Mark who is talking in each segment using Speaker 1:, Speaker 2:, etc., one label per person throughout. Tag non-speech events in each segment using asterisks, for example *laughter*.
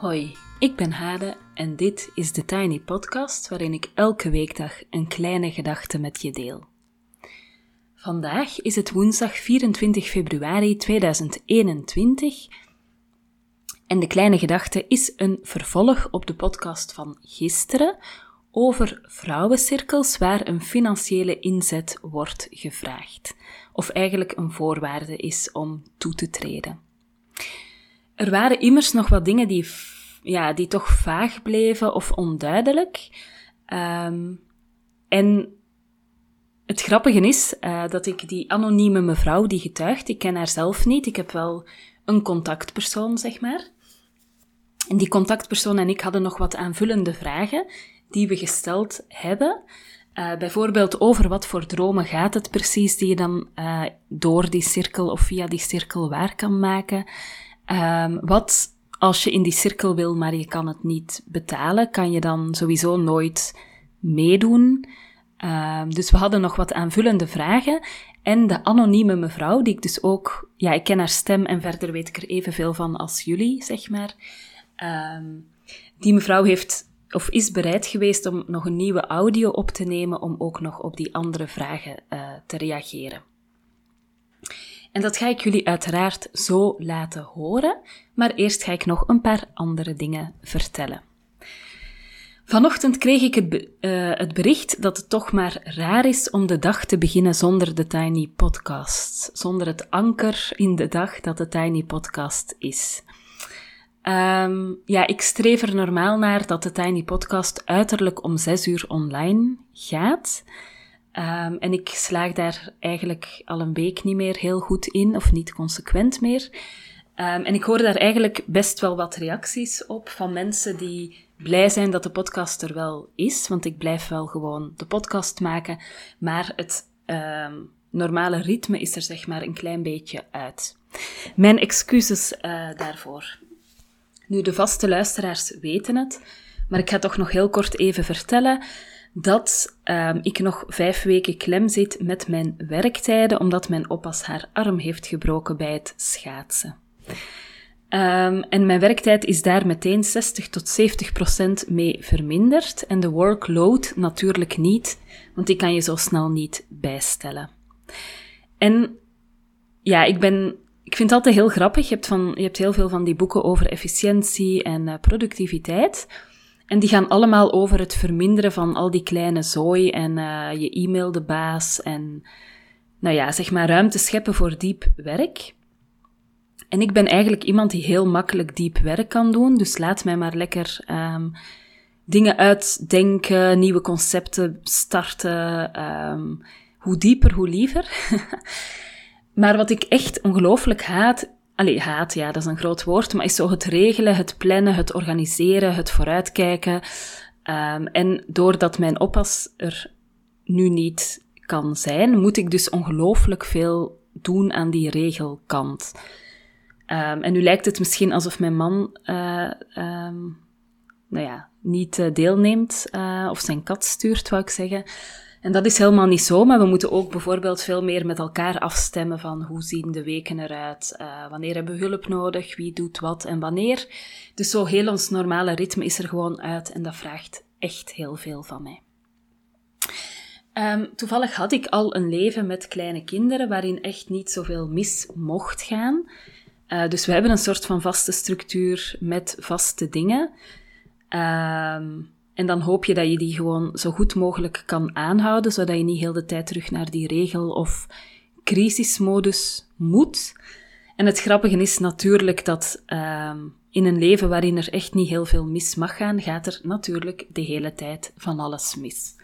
Speaker 1: Hoi, ik ben Hade en dit is de Tiny Podcast waarin ik elke weekdag een kleine gedachte met je deel. Vandaag is het woensdag 24 februari 2021 en de kleine gedachte is een vervolg op de podcast van gisteren over vrouwencirkels waar een financiële inzet wordt gevraagd, of eigenlijk een voorwaarde is om toe te treden. Er waren immers nog wat dingen die, ja, die toch vaag bleven of onduidelijk. Um, en het grappige is uh, dat ik die anonieme mevrouw die getuigt, ik ken haar zelf niet. Ik heb wel een contactpersoon, zeg maar. En die contactpersoon en ik hadden nog wat aanvullende vragen die we gesteld hebben. Uh, bijvoorbeeld over wat voor dromen gaat het precies die je dan uh, door die cirkel of via die cirkel waar kan maken. Um, wat als je in die cirkel wil, maar je kan het niet betalen, kan je dan sowieso nooit meedoen. Um, dus we hadden nog wat aanvullende vragen. En de anonieme mevrouw, die ik dus ook, ja, ik ken haar stem en verder weet ik er evenveel van als jullie, zeg maar. Um, die mevrouw heeft of is bereid geweest om nog een nieuwe audio op te nemen om ook nog op die andere vragen uh, te reageren. En dat ga ik jullie uiteraard zo laten horen, maar eerst ga ik nog een paar andere dingen vertellen. Vanochtend kreeg ik het, uh, het, bericht dat het toch maar raar is om de dag te beginnen zonder de Tiny Podcast. Zonder het anker in de dag dat de Tiny Podcast is. Um, ja, ik streef er normaal naar dat de Tiny Podcast uiterlijk om zes uur online gaat. Um, en ik slaag daar eigenlijk al een week niet meer heel goed in, of niet consequent meer. Um, en ik hoor daar eigenlijk best wel wat reacties op van mensen die blij zijn dat de podcast er wel is, want ik blijf wel gewoon de podcast maken, maar het um, normale ritme is er zeg maar een klein beetje uit. Mijn excuses uh, daarvoor. Nu, de vaste luisteraars weten het, maar ik ga toch nog heel kort even vertellen dat um, ik nog vijf weken klem zit met mijn werktijden, omdat mijn oppas haar arm heeft gebroken bij het schaatsen. Um, en mijn werktijd is daar meteen 60 tot 70 procent mee verminderd. En de workload natuurlijk niet, want die kan je zo snel niet bijstellen. En ja, ik ben ik vind het altijd heel grappig. Je hebt, van, je hebt heel veel van die boeken over efficiëntie en uh, productiviteit. En die gaan allemaal over het verminderen van al die kleine zooi en uh, je e-mail de baas en, nou ja, zeg maar ruimte scheppen voor diep werk. En ik ben eigenlijk iemand die heel makkelijk diep werk kan doen, dus laat mij maar lekker um, dingen uitdenken, nieuwe concepten starten. Um, hoe dieper, hoe liever. *laughs* Maar wat ik echt ongelooflijk haat, allee, haat, ja, dat is een groot woord, maar is zo het regelen, het plannen, het organiseren, het vooruitkijken. Um, en doordat mijn oppas er nu niet kan zijn, moet ik dus ongelooflijk veel doen aan die regelkant. Um, en nu lijkt het misschien alsof mijn man, uh, um, nou ja, niet uh, deelneemt uh, of zijn kat stuurt, wou ik zeggen. En dat is helemaal niet zo, maar we moeten ook bijvoorbeeld veel meer met elkaar afstemmen van hoe zien de weken eruit, uh, wanneer hebben we hulp nodig, wie doet wat en wanneer. Dus zo heel ons normale ritme is er gewoon uit en dat vraagt echt heel veel van mij. Um, toevallig had ik al een leven met kleine kinderen waarin echt niet zoveel mis mocht gaan. Uh, dus we hebben een soort van vaste structuur met vaste dingen. Um, en dan hoop je dat je die gewoon zo goed mogelijk kan aanhouden, zodat je niet heel de tijd terug naar die regel of crisismodus moet. En het grappige is natuurlijk dat uh, in een leven waarin er echt niet heel veel mis mag gaan, gaat er natuurlijk de hele tijd van alles mis.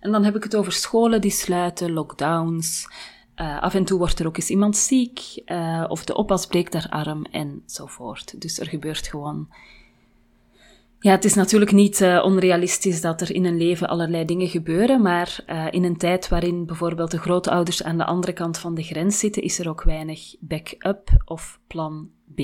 Speaker 1: En dan heb ik het over scholen die sluiten, lockdowns. Uh, af en toe wordt er ook eens iemand ziek, uh, of de oppas breekt haar arm enzovoort. Dus er gebeurt gewoon ja, het is natuurlijk niet uh, onrealistisch dat er in een leven allerlei dingen gebeuren, maar uh, in een tijd waarin bijvoorbeeld de grootouders aan de andere kant van de grens zitten, is er ook weinig backup of plan B.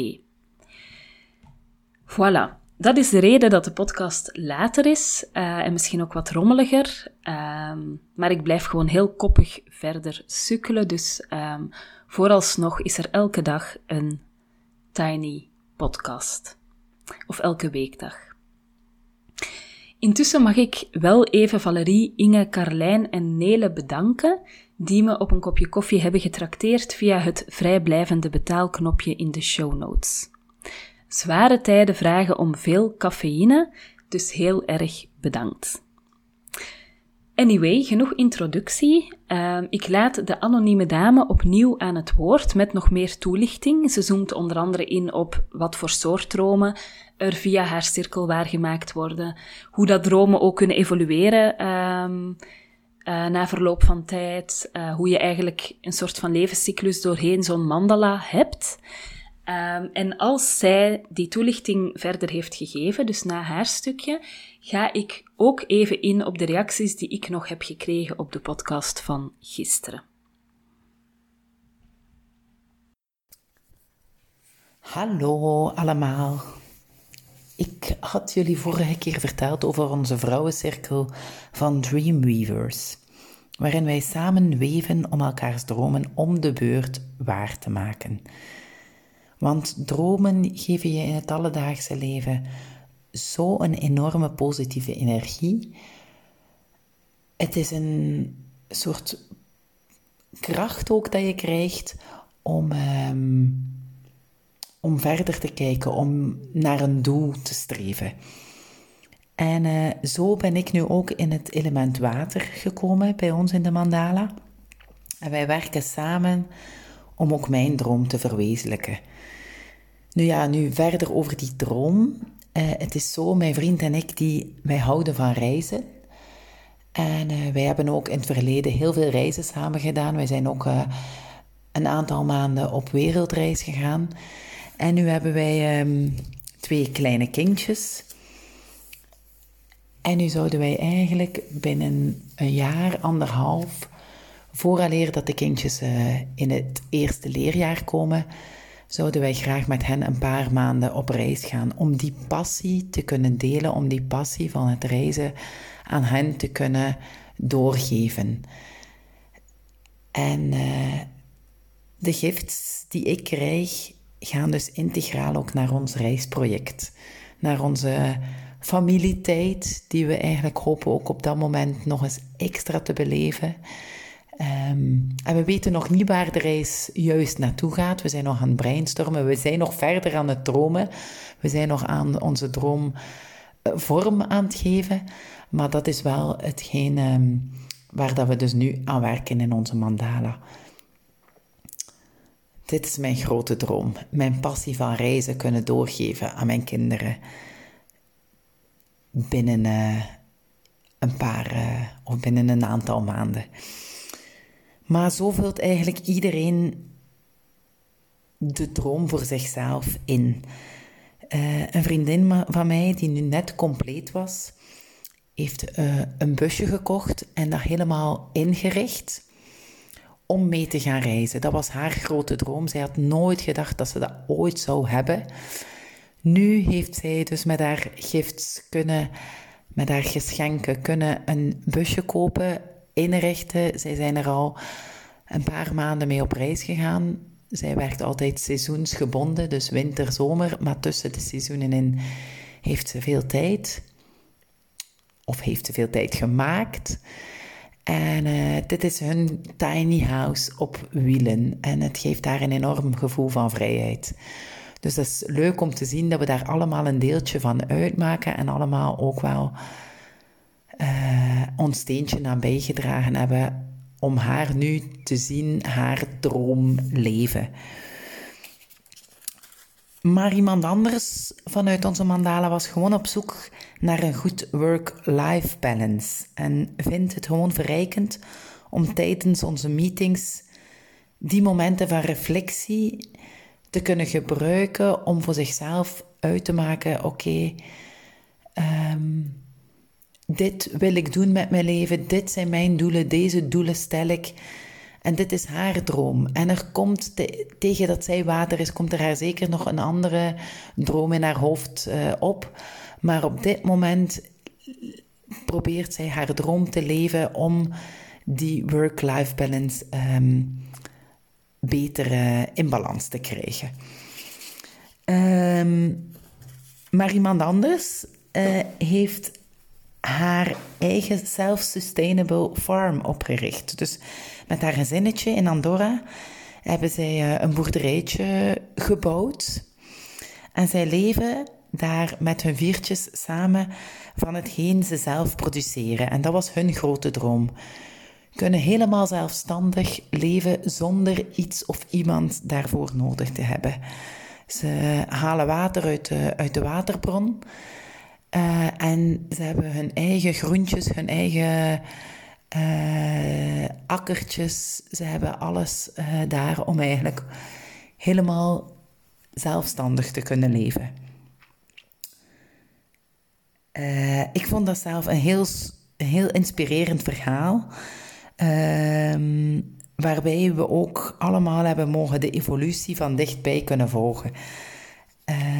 Speaker 1: Voilà. Dat is de reden dat de podcast later is uh, en misschien ook wat rommeliger. Um, maar ik blijf gewoon heel koppig verder sukkelen. Dus um, vooralsnog is er elke dag een tiny podcast. of elke weekdag. Intussen mag ik wel even Valerie, Inge, Carlijn en Nele bedanken, die me op een kopje koffie hebben getrakteerd via het vrijblijvende betaalknopje in de show notes. Zware tijden vragen om veel cafeïne, dus heel erg bedankt. Anyway, genoeg introductie. Ehm, ik laat de anonieme dame opnieuw aan het woord met nog meer toelichting. Ze zoomt onder andere in op wat voor soort dromen er via haar cirkel waargemaakt worden, hoe dat dromen ook kunnen evolueren um, na verloop van tijd, uh, hoe je eigenlijk een soort van levenscyclus doorheen zo'n mandala hebt. Um, en als zij die toelichting verder heeft gegeven, dus na haar stukje, ga ik ook even in op de reacties die ik nog heb gekregen op de podcast van gisteren.
Speaker 2: Hallo allemaal. Ik had jullie vorige keer verteld over onze vrouwencirkel van Dreamweavers, waarin wij samen weven om elkaars dromen om de beurt waar te maken. Want dromen geven je in het alledaagse leven zo'n enorme positieve energie. Het is een soort kracht ook dat je krijgt om, um, om verder te kijken, om naar een doel te streven. En uh, zo ben ik nu ook in het element water gekomen bij ons in de mandala. En wij werken samen om ook mijn droom te verwezenlijken. Nu ja, nu verder over die droom. Uh, het is zo, mijn vriend en ik, die, wij houden van reizen. En uh, wij hebben ook in het verleden heel veel reizen samen gedaan. Wij zijn ook uh, een aantal maanden op wereldreis gegaan. En nu hebben wij um, twee kleine kindjes. En nu zouden wij eigenlijk binnen een jaar, anderhalf, vooraleer dat de kindjes in het eerste leerjaar komen, zouden wij graag met hen een paar maanden op reis gaan om die passie te kunnen delen, om die passie van het reizen aan hen te kunnen doorgeven. En uh, de gifts die ik krijg, gaan dus integraal ook naar ons reisproject, naar onze familietijd, die we eigenlijk hopen ook op dat moment nog eens extra te beleven. Um, en we weten nog niet waar de reis juist naartoe gaat. We zijn nog aan het brainstormen. We zijn nog verder aan het dromen. We zijn nog aan onze droom eh, vorm aan het geven. Maar dat is wel hetgeen um, waar dat we dus nu aan werken in onze mandala. Dit is mijn grote droom. Mijn passie van reizen kunnen doorgeven aan mijn kinderen. Binnen uh, een paar, uh, of binnen een aantal maanden. Maar zo vult eigenlijk iedereen de droom voor zichzelf in. Uh, een vriendin van mij, die nu net compleet was, heeft uh, een busje gekocht en dat helemaal ingericht om mee te gaan reizen. Dat was haar grote droom. Zij had nooit gedacht dat ze dat ooit zou hebben. Nu heeft zij dus met haar gifts kunnen, met haar geschenken, kunnen een busje kopen inrichten. Zij zijn er al een paar maanden mee op reis gegaan. Zij werkt altijd seizoensgebonden, dus winter, zomer. Maar tussen de seizoenen in heeft ze veel tijd. Of heeft ze veel tijd gemaakt. En uh, dit is hun tiny house op wielen. En het geeft daar een enorm gevoel van vrijheid. Dus dat is leuk om te zien dat we daar allemaal een deeltje van uitmaken. En allemaal ook wel uh, ons steentje aan bijgedragen hebben om haar nu te zien haar droom leven. Maar iemand anders vanuit onze mandala was gewoon op zoek naar een goed work-life balance en vindt het gewoon verrijkend om tijdens onze meetings die momenten van reflectie te kunnen gebruiken om voor zichzelf uit te maken: oké, um, dit wil ik doen met mijn leven, dit zijn mijn doelen, deze doelen stel ik. En dit is haar droom. En er komt tegen dat zij water is, komt er haar zeker nog een andere droom in haar hoofd uh, op. Maar op dit moment probeert zij haar droom te leven om die work-life balance um, beter uh, in balans te krijgen. Um, Maar iemand anders uh, heeft haar eigen self-sustainable farm opgericht. Dus met haar gezinnetje in Andorra hebben zij uh, een boerderijtje gebouwd. En zij leven daar met hun viertjes samen van hetgeen ze zelf produceren. En dat was hun grote droom. Kunnen helemaal zelfstandig leven zonder iets of iemand daarvoor nodig te hebben. Ze halen water uit de, uit de waterbron. Uh, en ze hebben hun eigen groentjes, hun eigen uh, akkertjes. Ze hebben alles uh, daar om eigenlijk helemaal zelfstandig te kunnen leven. ik vond dat zelf een heel, heel inspirerend verhaal. Ehm, waarbij we ook allemaal hebben mogen de evolutie van dichtbij kunnen volgen.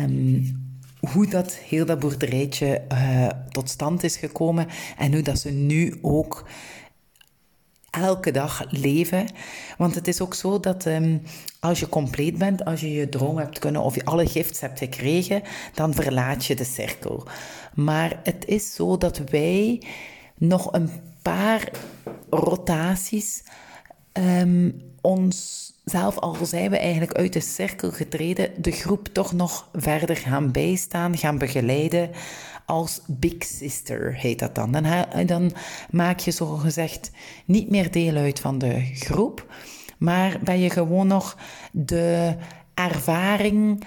Speaker 2: Um, hoe dat heel dat boerderijtje uh, tot stand is gekomen en hoe dat ze nu ook elke dag leven. Want het is ook zo dat um, als je compleet bent, als je je droom hebt kunnen of je alle gifts hebt gekregen, dan verlaat je de cirkel. Maar het is zo dat wij nog een paar rotaties um, ons zelf al zijn we eigenlijk uit de cirkel getreden, de groep toch nog verder gaan bijstaan, gaan begeleiden als Big Sister heet dat dan. Dan, dan maak je zogezegd niet meer deel uit van de groep, maar ben je gewoon nog de ervaring,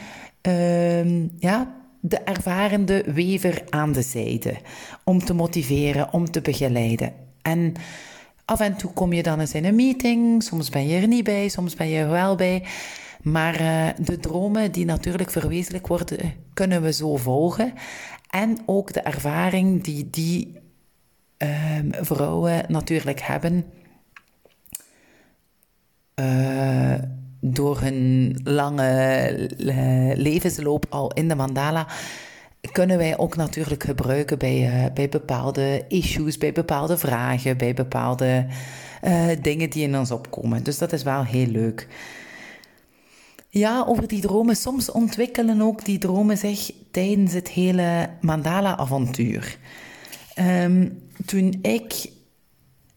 Speaker 2: uh, ja, de ervarende wever aan de zijde om te motiveren, om te begeleiden. En Af en toe kom je dan eens in een meeting, soms ben je er niet bij, soms ben je er wel bij. Maar uh, de dromen die natuurlijk verwezenlijk worden, kunnen we zo volgen. En ook de ervaring die die um, vrouwen natuurlijk hebben uh, door hun lange levensloop al in de mandala kunnen wij ook natuurlijk gebruiken bij, uh, bij bepaalde issues, bij bepaalde vragen, bij bepaalde uh, dingen die in ons opkomen. Dus dat is wel heel leuk. Ja, over die dromen. Soms ontwikkelen ook die dromen zich tijdens het hele mandala-avontuur. Um, toen ik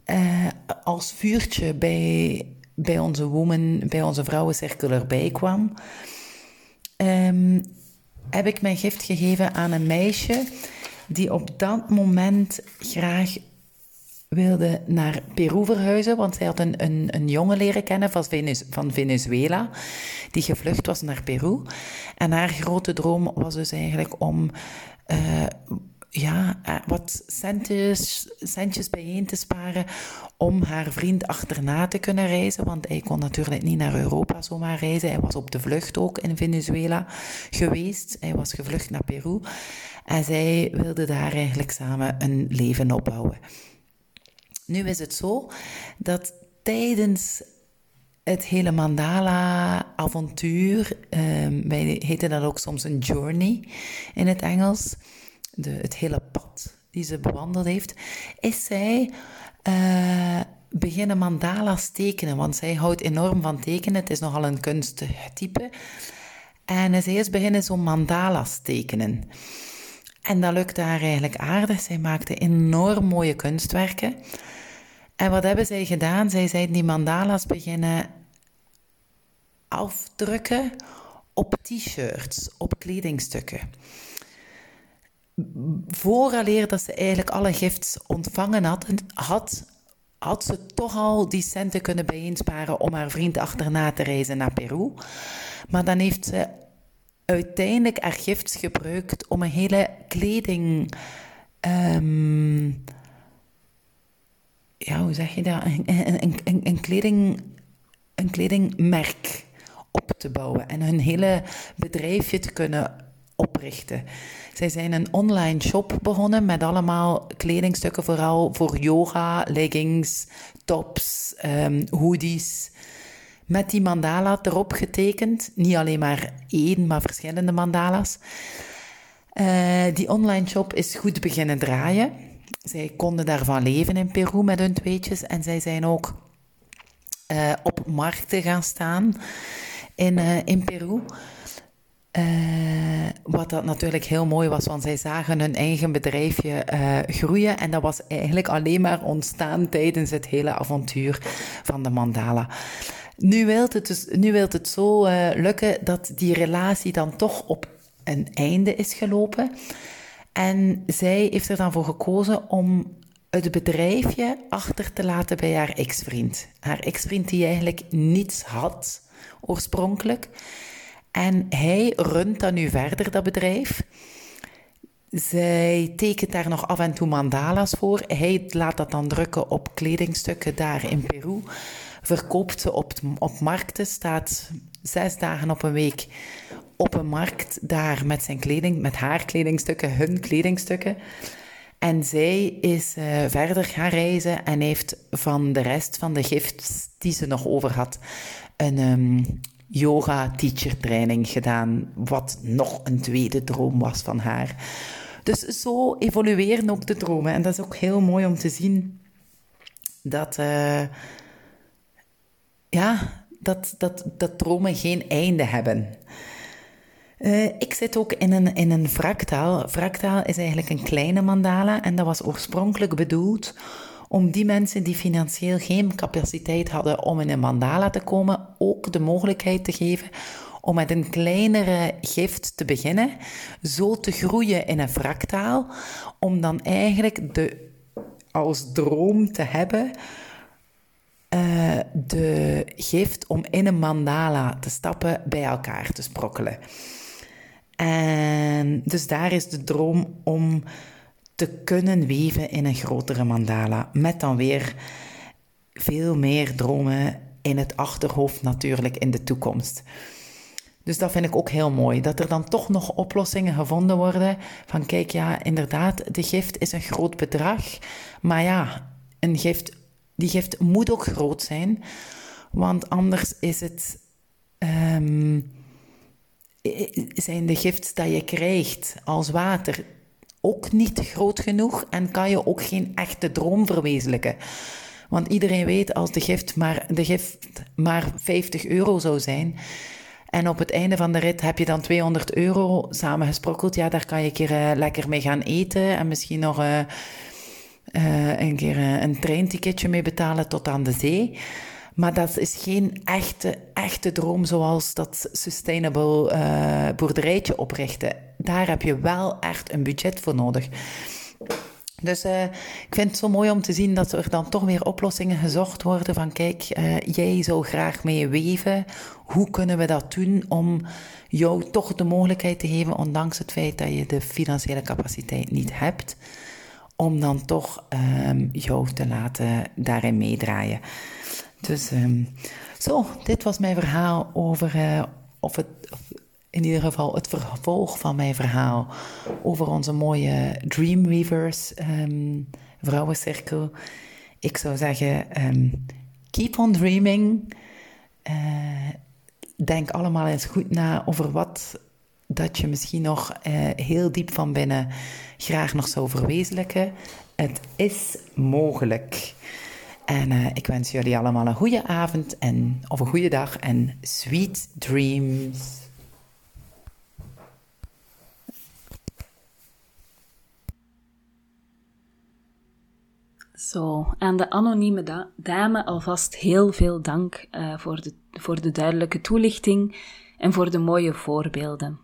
Speaker 2: uh, als vuurtje bij, bij onze woman, bij onze vrouwencirkel erbij kwam, um, heb ik mijn gift gegeven aan een meisje die op dat moment graag wilde naar Peru verhuizen, want zij had een, een, een jongen leren kennen van, van Venezuela, die gevlucht was naar Peru. En haar grote droom was dus eigenlijk om uh, ja, eh, wat centjes, centjes bijeen te sparen om haar vriend achterna te kunnen reizen. Want hij kon natuurlijk niet naar Europa zomaar reizen. Hij was op de vlucht ook in Venezuela geweest. Hij was gevlucht naar Peru. En zij wilde daar eigenlijk samen een leven opbouwen. Nu is het zo dat tijdens het hele mandala-avontuur, um, wij heten dat ook soms een journey in het Engels, de, het hele pad die ze bewandeld heeft, is zij uh, beginnen mandala's tekenen. Want zij houdt enorm van tekenen. Het is nogal een kunsttype. En zij is beginnen zo'n mandala's tekenen. En dat lukte haar eigenlijk aardig. Zij maakte enorm mooie kunstwerken. En wat hebben zij gedaan? Zij zijn die mandala's beginnen afdrukken op t-shirts, op kledingstukken vooraleer dat ze eigenlijk alle gifts ontvangen had, had, had ze toch al die centen kunnen bijeensparen om haar vriend achterna te reizen naar Peru. Maar dan heeft ze uiteindelijk haar gifts gebruikt om een hele kleding. Um, ja, hoe zeg je dat? Een, een, een, een, kleding, een kledingmerk op te bouwen en hun hele bedrijfje te kunnen oprichten. Zij zijn een online shop begonnen met allemaal kledingstukken, vooral voor yoga, leggings, tops, um, hoodies. Met die mandala erop getekend. Niet alleen maar één, maar verschillende mandala's. Uh, die online shop is goed beginnen draaien. Zij konden daarvan leven in Peru met hun tweetjes. En zij zijn ook uh, op markten gaan staan in, uh, in Peru. Uh, wat dat natuurlijk heel mooi was, want zij zagen hun eigen bedrijfje uh, groeien. En dat was eigenlijk alleen maar ontstaan tijdens het hele avontuur van de mandala. Nu wil het, dus, nu wil het zo uh, lukken dat die relatie dan toch op een einde is gelopen. En zij heeft er dan voor gekozen om het bedrijfje achter te laten bij haar ex-vriend. Haar ex-vriend die eigenlijk niets had oorspronkelijk. En hij runt dan nu verder, dat bedrijf. Zij tekent daar nog af en toe mandala's voor. Hij laat dat dan drukken op kledingstukken daar in Peru. Verkoopt ze op, op markten, staat zes dagen op een week op een markt daar met zijn kleding, met haar kledingstukken, hun kledingstukken. En zij is uh, verder gaan reizen en heeft van de rest van de gifts die ze nog over had, een um, yoga teacher training gedaan, wat nog een tweede droom was van haar. Dus zo evolueren ook de dromen. En dat is ook heel mooi om te zien dat, uh, ja, dat, dat, dat dromen geen einde hebben. Uh, ik zit ook in een, in een fractaal. Fractaal is eigenlijk een kleine mandala en dat was oorspronkelijk bedoeld om die mensen die financieel geen capaciteit hadden om in een mandala te komen, ook de mogelijkheid te geven om met een kleinere gift te beginnen, zo te groeien in een fractaal, om dan eigenlijk de, als droom te hebben uh, de gift om in een mandala te stappen bij elkaar te sprokkelen. En dus daar is de droom om te kunnen weven in een grotere mandala. Met dan weer veel meer dromen in het achterhoofd natuurlijk in de toekomst. Dus dat vind ik ook heel mooi. Dat er dan toch nog oplossingen gevonden worden. Van kijk, ja, inderdaad, de gift is een groot bedrag. Maar ja, een gift, die gift moet ook groot zijn. Want anders is het. Ehm, zijn de gifts dat je krijgt als water ook niet groot genoeg en kan je ook geen echte droom verwezenlijken. Want iedereen weet als de gift maar, de gift maar 50 euro zou zijn. En op het einde van de rit heb je dan 200 euro samengesprokkeld. Ja, daar kan je een keer uh, lekker mee gaan eten. En misschien nog uh, uh, een keer een treinticketje mee betalen tot aan de zee. Maar dat is geen echte, echte droom zoals dat sustainable uh, boerderijtje oprichten. Daar heb je wel echt een budget voor nodig. Dus uh, ik vind het zo mooi om te zien dat er dan toch weer oplossingen gezocht worden van kijk, uh, jij zou graag mee weven. Hoe kunnen we dat doen om jou toch de mogelijkheid te geven, ondanks het feit dat je de financiële capaciteit niet hebt, om dan toch um, jou te laten daarin meedraaien. Dus um, zo, dit was mijn verhaal over, uh, of het, in ieder geval het vervolg van mijn verhaal over onze mooie Dreamweavers um, vrouwencirkel. Ik zou zeggen, um, keep on dreaming. Uh, denk allemaal eens goed na over wat dat je misschien nog uh, heel diep van binnen graag nog zou verwezenlijken. Het is mogelijk. En uh, ik wens jullie allemaal een goede avond en, of een goede dag en sweet dreams.
Speaker 1: Zo, aan de anonieme da dame alvast heel veel dank uh, voor, de, voor de duidelijke toelichting en voor de mooie voorbeelden.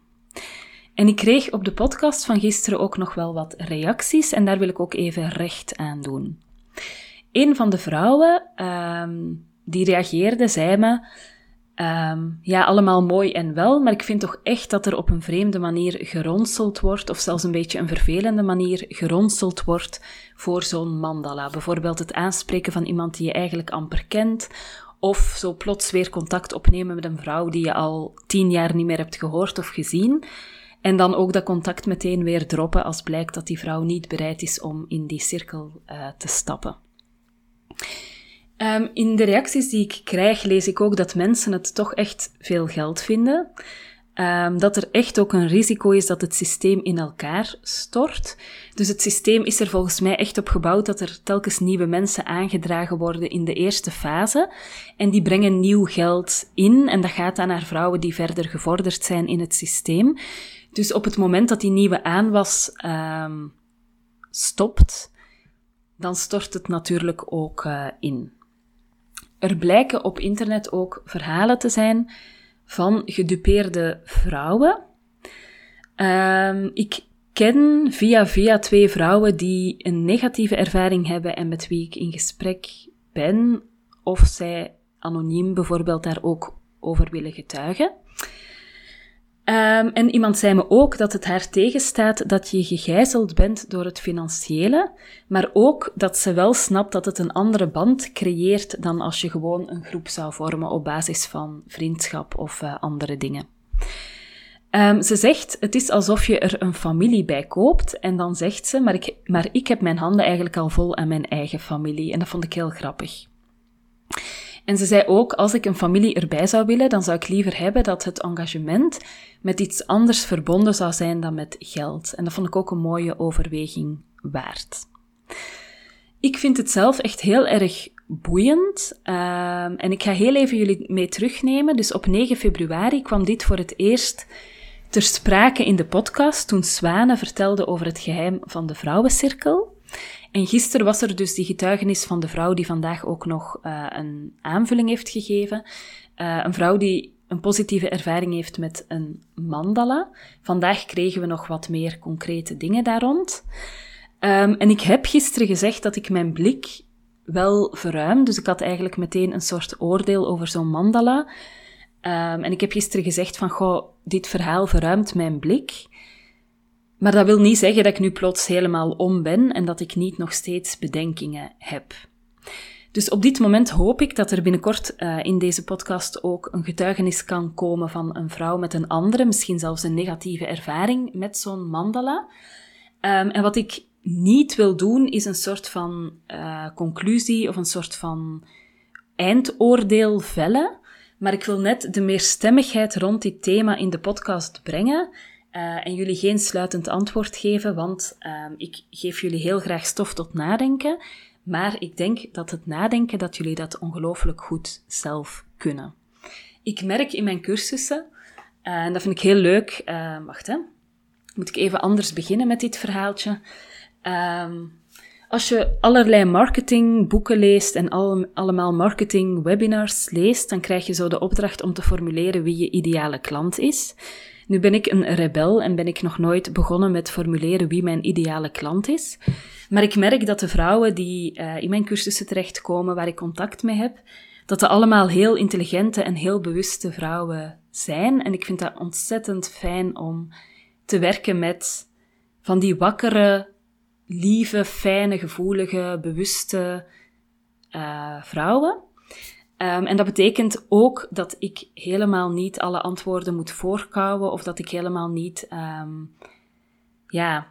Speaker 1: En ik kreeg op de podcast van gisteren ook nog wel wat reacties en daar wil ik ook even recht aan doen. Een van de vrouwen um, die reageerde, zei me: um, Ja, allemaal mooi en wel, maar ik vind toch echt dat er op een vreemde manier geronseld wordt, of zelfs een beetje een vervelende manier geronseld wordt voor zo'n mandala. Bijvoorbeeld het aanspreken van iemand die je eigenlijk amper kent, of zo plots weer contact opnemen met een vrouw die je al tien jaar niet meer hebt gehoord of gezien. En dan ook dat contact meteen weer droppen als blijkt dat die vrouw niet bereid is om in die cirkel uh, te stappen. Um, in de reacties die ik krijg, lees ik ook dat mensen het toch echt veel geld vinden. Um, dat er echt ook een risico is dat het systeem in elkaar stort. Dus het systeem is er volgens mij echt op gebouwd dat er telkens nieuwe mensen aangedragen worden in de eerste fase. En die brengen nieuw geld in. En dat gaat dan naar vrouwen die verder gevorderd zijn in het systeem. Dus op het moment dat die nieuwe aanwas ehm, stopt, dan stort het natuurlijk ook uh, in. Er blijken op internet ook verhalen te zijn van gedupeerde vrouwen. Um, ik ken via via twee vrouwen die een negatieve ervaring hebben en met wie ik in gesprek ben, of zij anoniem bijvoorbeeld daar ook over willen getuigen. Um, en iemand zei me ook dat het haar tegenstaat dat je gegijzeld bent door het financiële, maar ook dat ze wel snapt dat het een andere band creëert dan als je gewoon een groep zou vormen op basis van vriendschap of uh, andere dingen. Um, ze zegt, het is alsof je er een familie bij koopt. En dan zegt ze, maar ik, maar ik heb mijn handen eigenlijk al vol aan mijn eigen familie. En dat vond ik heel grappig. En ze zei ook, als ik een familie erbij zou willen, dan zou ik liever hebben dat het engagement met iets anders verbonden zou zijn dan met geld. En dat vond ik ook een mooie overweging waard. Ik vind het zelf echt heel erg boeiend. Um, en ik ga heel even jullie mee terugnemen. Dus op 9 februari kwam dit voor het eerst ter sprake in de podcast toen Swane vertelde over het geheim van de vrouwencirkel. En gisteren was er dus die getuigenis van de vrouw die vandaag ook nog uh, een aanvulling heeft gegeven. Uh, een vrouw die een positieve ervaring heeft met een mandala. Vandaag kregen we nog wat meer concrete dingen daar rond. Um, en ik heb gisteren gezegd dat ik mijn blik wel verruim. Dus ik had eigenlijk meteen een soort oordeel over zo'n mandala. Um, en ik heb gisteren gezegd van, goh, dit verhaal verruimt mijn blik. Maar dat wil niet zeggen dat ik nu plots helemaal om ben en dat ik niet nog steeds bedenkingen heb. Dus op dit moment hoop ik dat er binnenkort uh, in deze podcast ook een getuigenis kan komen van een vrouw met een andere, misschien zelfs een negatieve ervaring met zo'n mandala. Um, en wat ik niet wil doen, is een soort van uh, conclusie of een soort van eindoordeel vellen. Maar ik wil net de meerstemmigheid rond dit thema in de podcast brengen. Uh, en jullie geen sluitend antwoord geven, want uh, ik geef jullie heel graag stof tot nadenken. Maar ik denk dat het nadenken, dat jullie dat ongelooflijk goed zelf kunnen. Ik merk in mijn cursussen, uh, en dat vind ik heel leuk, wacht hè, moet ik even anders beginnen met dit verhaaltje. Um, als je allerlei marketingboeken leest en al, allemaal marketing webinars leest, dan krijg je zo de opdracht om te formuleren wie je ideale klant is. Nu ben ik een rebel en ben ik nog nooit begonnen met formuleren wie mijn ideale klant is. Maar ik merk dat de vrouwen die uh, in mijn cursussen terechtkomen, waar ik contact mee heb, dat ze allemaal heel intelligente en heel bewuste vrouwen zijn. En ik vind dat ontzettend fijn om te werken met van die wakkere, lieve, fijne, gevoelige, bewuste uh, vrouwen. Um, en dat betekent ook dat ik helemaal niet alle antwoorden moet voorkouwen of dat ik helemaal niet, um, ja,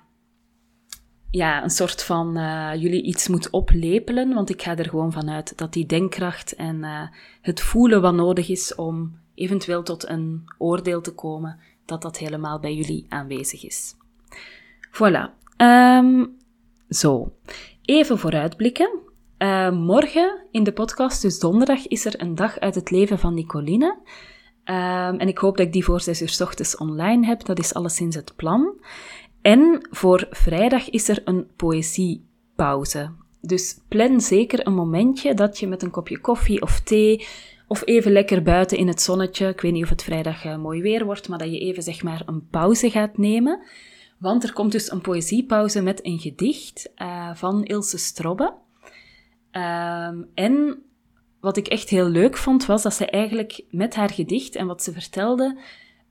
Speaker 1: ja, een soort van uh, jullie iets moet oplepelen, want ik ga er gewoon vanuit dat die denkkracht en uh, het voelen wat nodig is om eventueel tot een oordeel te komen, dat dat helemaal bij jullie aanwezig is. Voilà. Um, zo, even vooruitblikken. Uh, morgen in de podcast, dus donderdag, is er een dag uit het leven van Nicoline. Uh, en ik hoop dat ik die voor 6 uur s ochtends online heb. Dat is alleszins het plan. En voor vrijdag is er een poëziepauze. Dus plan zeker een momentje dat je met een kopje koffie of thee of even lekker buiten in het zonnetje, ik weet niet of het vrijdag uh, mooi weer wordt, maar dat je even zeg maar een pauze gaat nemen. Want er komt dus een poëziepauze met een gedicht uh, van Ilse Strobbe. Um, en wat ik echt heel leuk vond, was dat ze eigenlijk met haar gedicht en wat ze vertelde,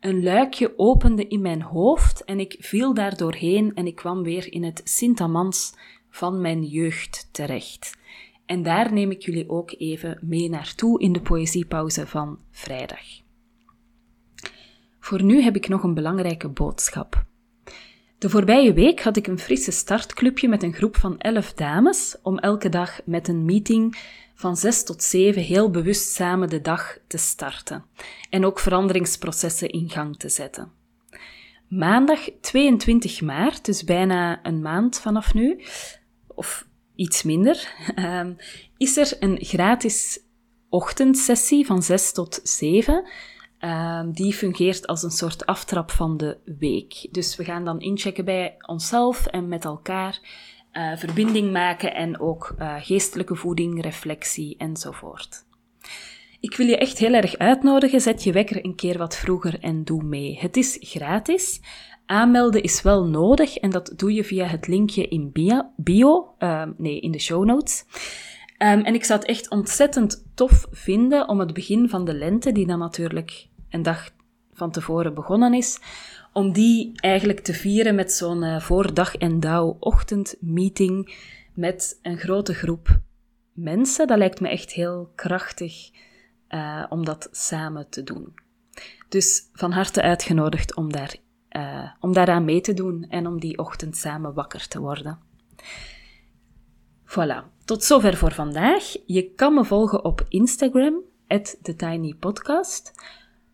Speaker 1: een luikje opende in mijn hoofd en ik viel daar doorheen en ik kwam weer in het Sint-Amans van mijn jeugd terecht. En daar neem ik jullie ook even mee naartoe in de poëziepauze van vrijdag. Voor nu heb ik nog een belangrijke boodschap. De voorbije week had ik een frisse startclubje met een groep van elf dames om elke dag met een meeting van zes tot zeven heel bewust samen de dag te starten en ook veranderingsprocessen in gang te zetten. Maandag 22 maart, dus bijna een maand vanaf nu, of iets minder, *laughs* ehm, is er een gratis ochtendsessie van 6 tot 7 Ehm, die fungeert als een soort aftrap van de week. Dus we gaan dan inchecken bij onszelf en met elkaar. Uh, verbinding maken en ook uh, geestelijke voeding, reflectie enzovoort. Ik wil je echt heel erg uitnodigen. Zet je wekker een keer wat vroeger en doe mee. Het is gratis. Aanmelden is wel nodig en dat doe je via het linkje in bio, bio uh, nee, in de show notes. Um, en ik zou het echt ontzettend tof vinden om het begin van de lente, die dan natuurlijk een dag van tevoren begonnen is, om die eigenlijk te vieren met zo'n uh, voordag en dauw ochtendmeeting met een grote groep mensen. Dat lijkt me echt heel krachtig uh, om dat samen te doen. Dus van harte uitgenodigd om, daar, uh, om daaraan mee te doen en om die ochtend samen wakker te worden. Voilà, tot zover voor vandaag. Je kan me volgen op Instagram, TheTinyPodcast.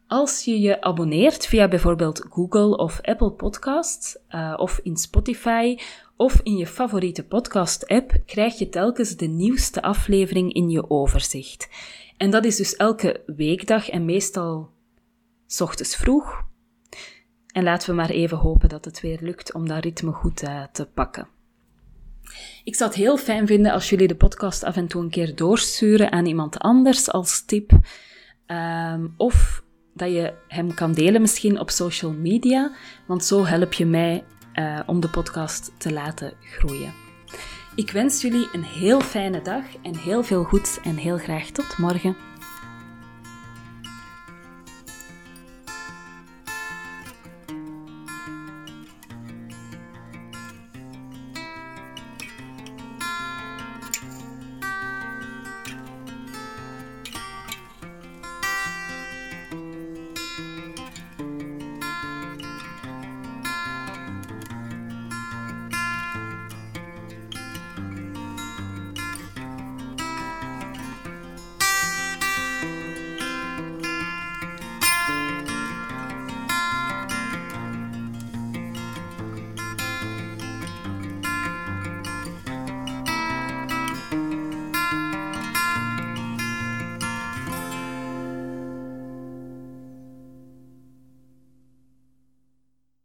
Speaker 1: Als je je abonneert via bijvoorbeeld Google of Apple Podcasts, uh, of in Spotify, of in je favoriete podcast-app, krijg je telkens de nieuwste aflevering in je overzicht. En dat is dus elke weekdag en meestal s ochtends vroeg. En laten we maar even hopen dat het weer lukt om dat ritme goed uh, te pakken. Ik zou het heel fijn vinden als jullie de podcast af en toe een keer doorsturen aan iemand anders als tip. Um, of dat je hem kan delen misschien op social media, want zo help je mij uh, om de podcast te laten groeien. Ik wens jullie een heel fijne dag en heel veel goeds en heel graag tot morgen.